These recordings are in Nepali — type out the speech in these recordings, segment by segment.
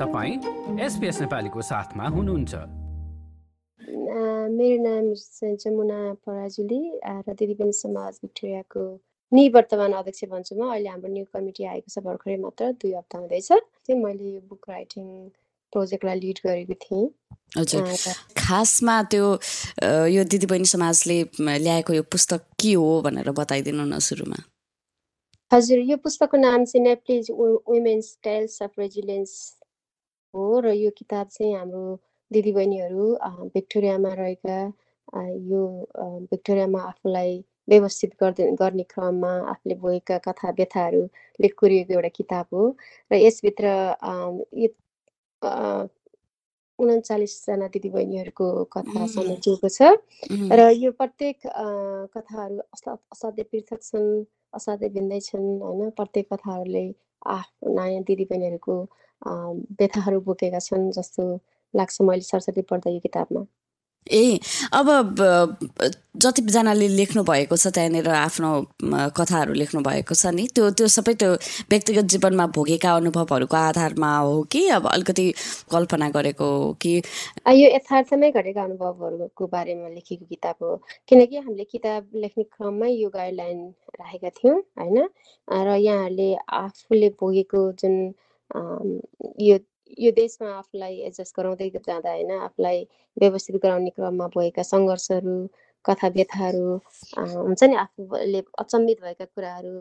तपाईँ एसपिएस नेपालीको साथमा हुनुहुन्छ। मेरो नाम जमुना पराजुली र दिदीबहिनी समाज भिक्टोरियाको निवर्तमान अध्यक्ष भन्छु म। अहिले हाम्रो न्यू कमिटी आएको छ भर्खरै मात्र दुई हप्ता हुँदैछ। चाहिँ मैले बुक राइटिङ प्रोजेक्टलाई लिड गरेको थिएँ। हजुर। खासमा त्यो यो दिदीबहिनी समाजले ल्याएको यो पुस्तक के हो भनेर बताइदिनु न सुरुमा। हजुर यो पुस्तकको नाम चाहिँ Nepalese women's tales of resilience हो र यो किताब चाहिँ हाम्रो दिदीबहिनीहरू भिक्टोरियामा रहेका यो भिक्टोरियामा आफूलाई व्यवस्थित गर्दै गर्ने क्रममा आफूले भोगेका कथा व्यथाहरूले कोरिएको एउटा किताब हो र यसभित्र उन्चालिसजना दिदीबहिनीहरूको कथा समेटिएको छ र यो प्रत्येक कथाहरू असाध्य पृथक छन् असाध्यै भिन्दै छन् होइन? प्रत्येक कथाहरूले आफ्नो नयाँ दिदीबहिनीहरूको व्यथाहरू बोकेका छन् जस्तो लाग्छ मैले सरस्वती पढ्दा यो किताबमा। ए अब जतिजनाले लेख्नु भएको छ त्यहाँनिर आफ्नो कथाहरू लेख्नु भएको छ नि त्यो त्यो सबै त्यो व्यक्तिगत जीवनमा भोगेका अनुभवहरूको आधारमा हो कि? अब अलिकति कल्पना गरेको हो कि? यो यथार्थमै घटेका अनुभवहरूको बारेमा लेखेको किताब हो। किनकि हामीले किताब लेख्ने क्रममै यो गाइडलाइन राखेका थियौँ होइन? र यहाँहरूले आफूले भोगेको जुन यो यो देशमा आफूलाई एडजस्ट गराउँदै जाँदा होइन आफूलाई व्यवस्थित गराउने क्रममा भएका सङ्घर्षहरू कथा व्यथाहरू हुन्छ नि आफूले अचम्मित भएका कुराहरू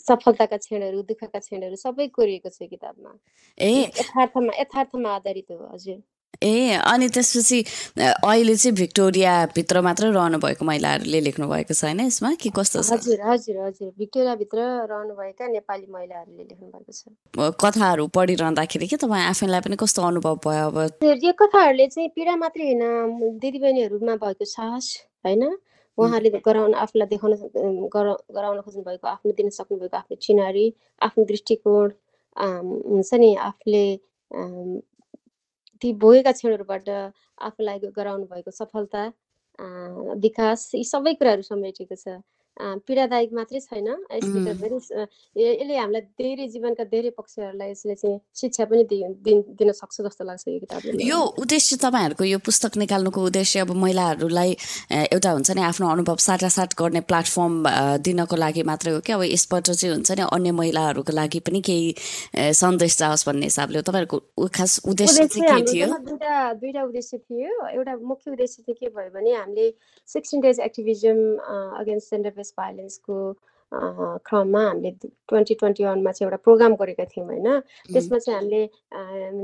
सफलताका क्षणहरू दुःखका क्षणहरू सबै कोरिएको छ किताबमा। ए। यथार्थमा यथार्थमा आधारित हो हजुर। ए अनि त्यसपछि अहिले चाहिँ भिक्टोरियाभित्र मात्र रहनु भएको महिलाहरूले लेख्नु भएको छ होइन यसमा? कि कस्तो छ? हजुर हजुर हजुर। भिक्टोरियाभित्र रहनुभएका नेपाली महिलाहरूले लेख्नु भएको छ कथाहरू पढिरहँदाखेरि के तपाईँ आफैलाई पनि कस्तो अनुभव भयो अब? यो कथाहरूले चाहिँ पीडा मात्रै होइन दिदीबहिनीहरूमा भएको साहस होइन? उहाँहरूले गराउन आफूलाई देखाउन गराउन खोज्नु भएको आफ्नो दिन सक्नुभएको आफ्नो चिनारी आफ्नो दृष्टिकोण हुन्छ नि आफूले ती भोगेका क्षणहरूबाट आफूलाई गराउनु भएको सफलता विकास यी सबै कुराहरू समेटेको छ। पीडादायक मात्रै छैन। यसले हामीलाई धेरै जीवनका धेरै पक्षहरूलाई यसले चाहिँ शिक्षा पनि दिन सक्छ जस्तो लाग्छ यो किताबले यो उद्देश्य तपाईँहरूको यो पुस्तक निकाल्नुको उद्देश्य अब महिलाहरूलाई एउटा हुन्छ नि आफ्नो अनुभव साटासाट गर्ने प्लेटफर्म दिनको लागि मात्रै हो कि अब यसबाट चाहिँ हुन्छ नि अन्य महिलाहरूको लागि पनि केही सन्देश जाओस् भन्ने हिसाबले तपाईँहरूको खास उद्देश्य चाहिँ के थियो? दुईवटा दुईवटा उद्देश्य थियो। एउटा मुख्य उद्देश्य चाहिँ के भयो भने हामीले sixteen days activism against gender base भाइलेन्सको क्रममा हामीले ट्वेन्टी ट्वेन्टी वानमा चाहिँ एउटा प्रोग्राम गरेका थियौँ होइन? त्यसमा चाहिँ हामीले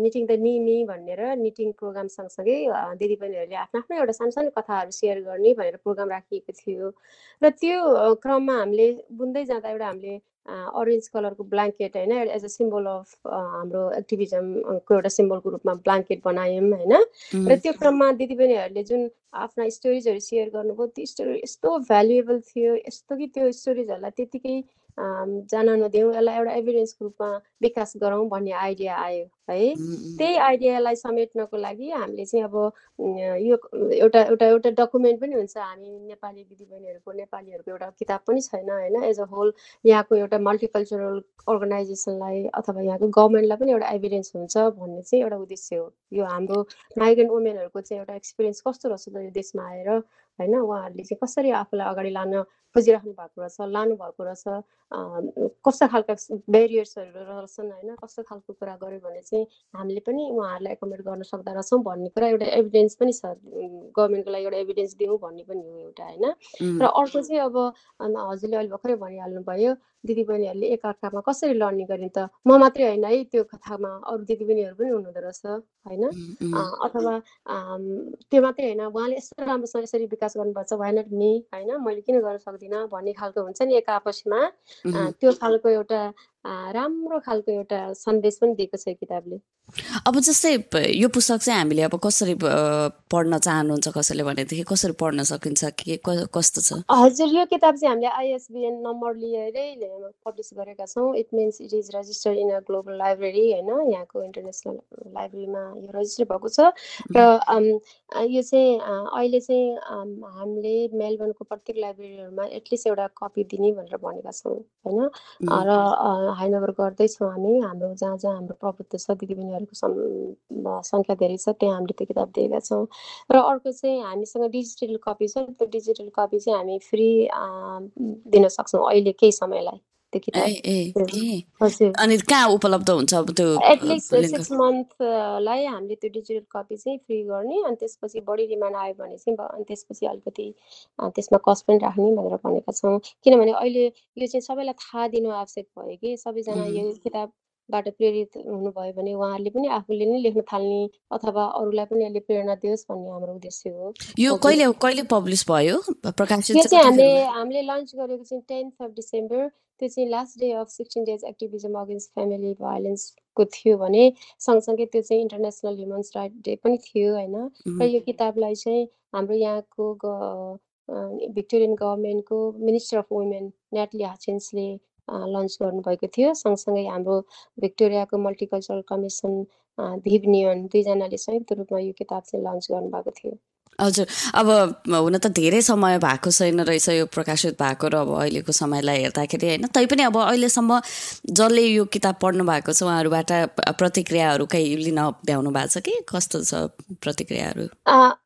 निटिङ द निमी भनेर निटिङ प्रोग्राम सँगसँगै दिदीबहिनीहरूले आफ्नो आफ्नो एउटा सानो सानो कथाहरू सेयर गर्ने भनेर प्रोग्राम राखिएको थियो। र त्यो क्रममा हामीले बुन्दै जाँदा एउटा हामीले अरेन्ज कलरको ब्ल्याङ्केट होइन? एज अ सिम्बल अफ हाम्रो एक्टिभिजमको एउटा सिम्बलको रूपमा ब्ल्याङ्केट बनायौँ होइन? र त्यो क्रममा दिदीबहिनीहरूले जुन आफ्ना स्टोरिजहरू सेयर गर्नुभयो त्यो स्टोरी यस्तो भ्यालुएबल थियो यस्तो कि त्यो स्टोरिजहरूलाई त्यतिकै जान नदिउँ यसलाई एउटा एभिडेन्सको रूपमा विकास गरौँ भन्ने आइडिया आयो है? त्यही आइडियालाई समेट्नको लागि हामीले चाहिँ अब यो एउटा एउटा एउटा डकुमेन्ट पनि हुन्छ। हामी नेपाली दिदीबहिनीहरूको नेपालीहरूको एउटा किताब पनि छैन होइन? एज अ होल यहाँको एउटा मल्टिकल्चरल अर्गनाइजेसनलाई अथवा यहाँको गभर्मेन्टलाई पनि एउटा एभिडेन्स हुन्छ भन्ने चाहिँ एउटा उद्देश्य हो। यो हाम्रो माइग्रेन्ट वुमेनहरूको चाहिँ एउटा एक्सपिरियन्स कस्तो रहेछ यो देशमा आएर होइन? उहाँहरूले चाहिँ कसरी आफूलाई अगाडि लान खोजिराख्नु भएको रहेछ लानु भएको रहेछ कस्तो खालका बेरियर्सहरू रहेछन् होइन? कस्तो खालको कुरा गऱ्यो भने चाहिँ हामीले पनि उहाँहरूलाई एकोमोडेट गर्न सक्दा रहेछौँ भन्ने कुरा एउटा एभिडेन्स पनि छ। गभर्मेन्टको लागि एउटा एभिडेन्स दिउँ भन्ने पनि हो एउटा होइन? र अर्को चाहिँ अब हजुरले अहिले भर्खरै भनिहाल्नु भयो दिदीबहिनीहरूले एकअर्कामा कसरी लर्ने गर्ने त? म मात्रै होइन है त्यो कथामा अरू दिदीबहिनीहरू पनि हुनुहुँदो रहेछ होइन? अथवा त्यो मात्रै होइन उहाँले यस्तो राम्रोसँग यसरी विकास गर्नुपर्छ भएन नि होइन? मैले किन गर्न सक्दिनँ? भन्ने खालको हुन्छ नि एक आपसमा त्यो खालको एउटा राम्रो खालको एउटा सन्देश पनि दिएको छ किताबले। अब जस्तै यो पुस्तक चाहिँ हामीले अब कसरी पढ्न चाहनुहुन्छ कसैले भनेदेखि कसरी पढ्न सकिन्छ के कस्तो छ? हजुर यो किताब चाहिँ हामीले आइएसबिएन नम्बर लिएरै पब्लिस गरेका छौँ। It means it is registered in a global library होइन? यहाँको इन्टरनेसनल लाइब्रेरीमा यो रजिस्टर भएको छ। र यो चाहिँ अहिले चाहिँ हामीले मेलबर्नको प्रत्येक लाइब्रेरीहरूमा एटलिस्ट एउटा कपी दिने भनेर भनेका छौँ होइन? र हाइनोभर गर्दैछौँ हामी। हाम्रो जहाँ जहाँ हाम्रो प्रभुत्व छ दिदीबहिनीहरूको सङ्ख्या धेरै छ त्यहाँ हामीले त्यो किताब दिएका छौँ। र अर्को चाहिँ हामीसँग डिजिटल कपी छ त्यो डिजिटल कपी चाहिँ हामी फ्री दिन सक्छौँ अहिले केही समयलाई। त्यो किताब अनि कहाँ उपलब्ध हुन्छ अब त्यो एटलिस्ट सिक्स मन्थलाई हामीले त्यो डिजिटल कपी चाहिँ फ्री गर्ने अनि त्यसपछि बढी डिमान्ड आयो भने चाहिँ अनि त्यसपछि अलिकति त्यसमा कस्ट पनि राख्ने भनेर भनेका छौँ। किनभने अहिले यो चाहिँ सबैलाई थाहा दिनु आवश्यक भयो कि सबैजना यो किताब बाट प्रेरित हुनुभयो भने उहाँहरूले पनि आफूले नै लेख्न थाल्ने अथवा अरूलाई पनि यसले प्रेरणा दियोस् भन्ने हाम्रो उद्देश्य हो। यो कहिले कहिले पब्लिस भयो? प्रकाशित चाहिँ हामीले हामीले लन्च गरेको चाहिँ टेन्थ अफ डिसेम्बर त्यो चाहिँ last day of sixteen days activism against family भाइलेन्सको थियो भने सँगसँगै त्यो चाहिँ इन्टरनेसनल ह्युमन्स राइट डे पनि थियो होइन? र यो किताबलाई चाहिँ हाम्रो यहाँको भिक्टोरियन गभर्मेन्टको मिनिस्टर अफ वुमेन नेटली हाचिन्सले लन्च गर्नुभएको थियो। सँगसँगै हाम्रो भिक्टोरियाको मल्टिकल्चरल कमिसन भिभ दुईजनाले संयुक्त रूपमा यो किताब चाहिँ लन्च गर्नुभएको थियो। हजुर। अब हुन त धेरै समय भएको छैन रहेछ यो प्रकाशित भएको र अब अहिलेको समयलाई हेर्दाखेरि होइन। तैपनि अब अहिलेसम्म जसले यो किताब पढ्नु भएको छ उहाँहरूबाट प्रतिक्रियाहरू केही लिन भ्याउनु भएको छ कि? कस्तो छ प्रतिक्रियाहरू?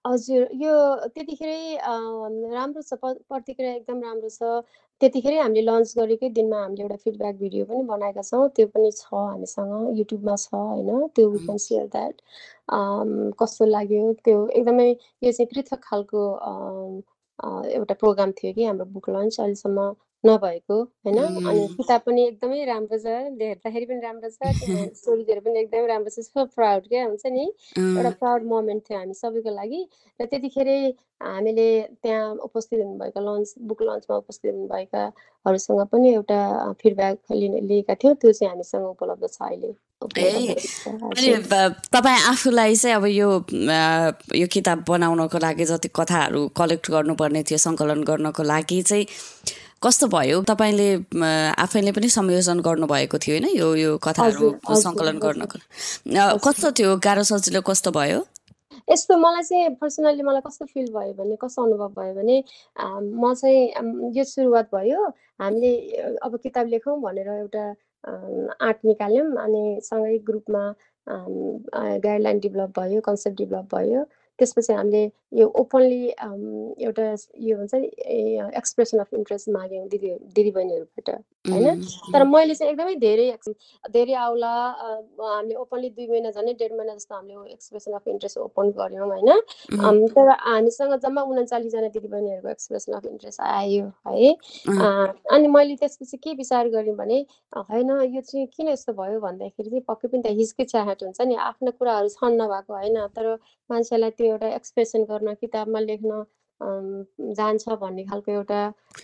हजुर। यो त्यतिखेरै राम्रो छ। प्रतिक्रिया एकदम राम्रो छ। त्यतिखेरै हामीले लन्च गरेकै दिनमा हामीले एउटा फिडब्याक भिडियो पनि बनाएका छौँ। त्यो पनि छ हामीसँग युट्युबमा छ होइन? त्यो वी क्यान सेयर द्याट कस्तो लाग्यो? त्यो एकदमै यो चाहिँ पृथक खालको एउटा प्रोग्राम थियो कि हाम्रो बुक लन्च अहिलेसम्म नभएको होइन? अनि किताब पनि एकदमै राम्रो छ हेर्दाखेरि पनि राम्रो छ स्टोरिजहरू पनि एकदमै राम्रो छ सो प्राउड क्या हुन्छ नि? एउटा प्राउड मोमेन्ट थियो हामी सबैको लागि। र त्यतिखेरै हामीले त्यहाँ उपस्थित हुनुभएका लन्च बुक लन्चमा उपस्थित हुनुभएकाहरूसँग पनि एउटा फिडब्याक लिने लिएका थियौँ। त्यो चाहिँ हामीसँग उपलब्ध छ अहिले तपाईँ आफूलाई चाहिँ अब यो यो किताब बनाउनको लागि जति कथाहरू कलेक्ट गर्नुपर्ने थियो सङ्कलन गर्नको लागि चाहिँ कस्तो भयो? तपाईँले आफैले पनि संयोजन गर्नुभएको थियो होइन? यो यो कथाहरू सङ्कलन गर्नको कस्तो थियो? गाह्रो सजिलो कस्तो भयो? यस्तो मलाई चाहिँ पर्सनल्ली मलाई कस्तो फिल भयो भने कस्तो अनुभव भयो भने म चाहिँ यो सुरुवात भयो। हामीले अब किताब लेखौँ भनेर एउटा आर्ट निकाल्यौँ अनि सँगै ग्रुपमा गाइडलाइन डेभलप भयो कन्सेप्ट डेभलप भयो। त्यसपछि हामीले यो ओपनली एउटा यो हुन्छ नि एक्सप्रेसन अफ इन्ट्रेस्ट माग्यौँ दिदी दिदीबहिनीहरूबाट होइन? तर मैले चाहिँ एकदमै धेरै धेरै आउला हामीले ओपनली दुई महिना झन् डेढ महिना जस्तो हामीले एक्सप्रेसन अफ इन्ट्रेस्ट ओपन गऱ्यौँ होइन? तर हामीसँग जम्मा उन्चालिसजना दिदीबहिनीहरूको एक्सप्रेसन अफ इन्ट्रेस्ट आयो है? अनि मैले त्यसपछि के विचार गरेँ भने होइन यो चाहिँ किन यस्तो भयो भन्दाखेरि चाहिँ पक्कै पनि त हिचकिचाहट हुन्छ नि आफ्नो कुराहरू छन् नभएको होइन? तर मान्छेलाई त्यो एउटा एक्सप्रेसन गर्न किताबमा लेख्न जान्छ भन्ने खालको एउटा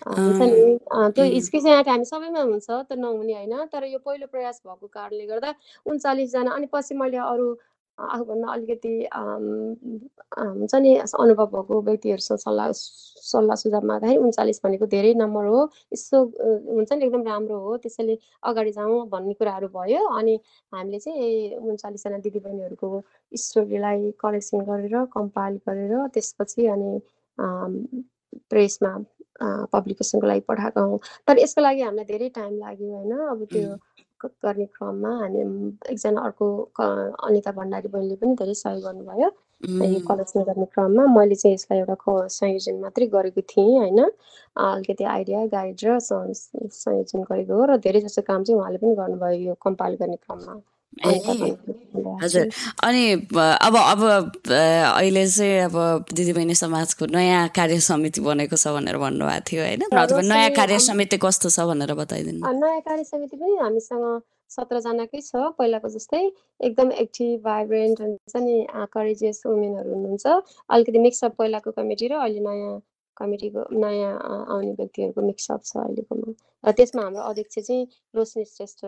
हुन्छ नि? त्यो हिचकिचाहट हामी सबैमा हुन्छ त नहुने होइन। तर यो पहिलो प्रयास भएको कारणले गर्दा उन्चालिसजना अनि पछि मैले अरू आफूभन्दा अलिकति हुन्छ नि अनुभव भएको व्यक्तिहरूसँग सल्लाह सल्लाह सुझाव माग्दाखेरि उन्चालिस भनेको धेरै नम्बर हो। यसो हुन्छ नि एकदम राम्रो हो। त्यसैले अगाडि जाउँ भन्ने कुराहरू भयो। अनि हामीले चाहिँ उन्चालिसजना दिदीबहिनीहरूको स्टोरीलाई कलेक्सन गरेर कम्पाइल गरेर त्यसपछि अनि प्रेसमा पब्लिकेसनको लागि पठाएको हौँ। तर यसको लागि हामीलाई धेरै टाइम लाग्यो होइन? अब त्यो गर्ने क्रममा हामी एकजना अर्को अनिता भण्डारी बहिनीले पनि धेरै सहयोग गर्नुभयो। यो कलेक्सन गर्ने क्रममा मैले चाहिँ यसलाई एउटा संयोजन मात्रै गरेको थिएँ होइन। अलिकति आइडिया गाइड र संयोजन गरेको हो र धेरै जस्तो काम चाहिँ उहाँले पनि गर्नुभयो यो कम्पाइल गर्ने क्रममा। हजुर। अनि अब अब अहिले चाहिँ अब दिदीबहिनी समाजको नयाँ कार्य समिति बनेको छ भनेर भन्नुभएको थियो होइन? अथवा नयाँ कार्य समिति कस्तो छ भनेर बताइदिनु। नयाँ कार्य समिति पनि हामीसँग सत्रजनाकै छ पहिलाको जस्तै एकदम एक्टिभ भाइब्रेन्ट हुन्छ नि करेजियस वुमेनहरू हुनुहुन्छ। अलिकति मिक्सअप पहिलाको कमिटी र अहिले नयाँ कमिटीको नयाँ आउने व्यक्तिहरूको मिक्सअप छ अहिलेकोमा र त्यसमा हाम्रो अध्यक्ष चाहिँ रोशनी श्रेष्ठ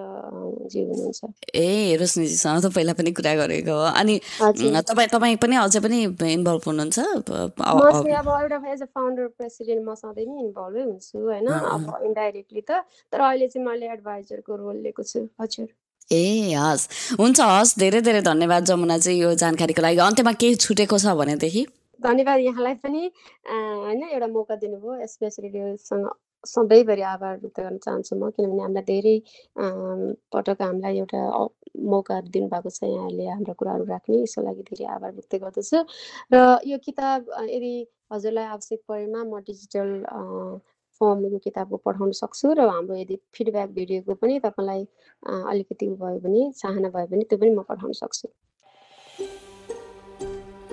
जी हुनुहुन्छ। ए रोशनीजीसँग त पहिला पनि कुरा गरेको हो। अनि तपाईँ तपाईँ पनि अझै पनि इन्भल्भ हुनुहुन्छ? अब एउटा एज अ फाउन्डर प्रेसिडेन्ट म सधैँ नै इन्भल्भै हुन्छु होइन? अब इन्डाइरेक्टली त। तर अहिले चाहिँ मैले एडभाइजरको रोल लिएको छु हजुर। ए हस्। हुन्छ हस्। धेरै धेरै धन्यवाद जमुना चाहिँ यो जानकारीको लागि। अन्त्यमा केही छुटेको छ भनेदेखि? धन्यवाद यहाँलाई पनि होइन एउटा मौका दिनुभयो। एसपिएस रेडियोसँग सधैँभरि आभार व्यक्त गर्न चाहन्छु म किनभने हामीलाई धेरै पटक हामीलाई एउटा मौका दिनुभएको छ यहाँहरूले हाम्रो कुराहरू राख्ने यसको लागि धेरै आभार व्यक्त गर्दछु। र यो किताब यदि हजुरलाई आवश्यक परेमा म डिजिटल फर्म यो किताबको पठाउन सक्छु र हाम्रो यदि फिडब्याक भिडियोको पनि तपाईँलाई अलिकति भयो भने चाहना भयो भने त्यो पनि म पठाउन सक्छु।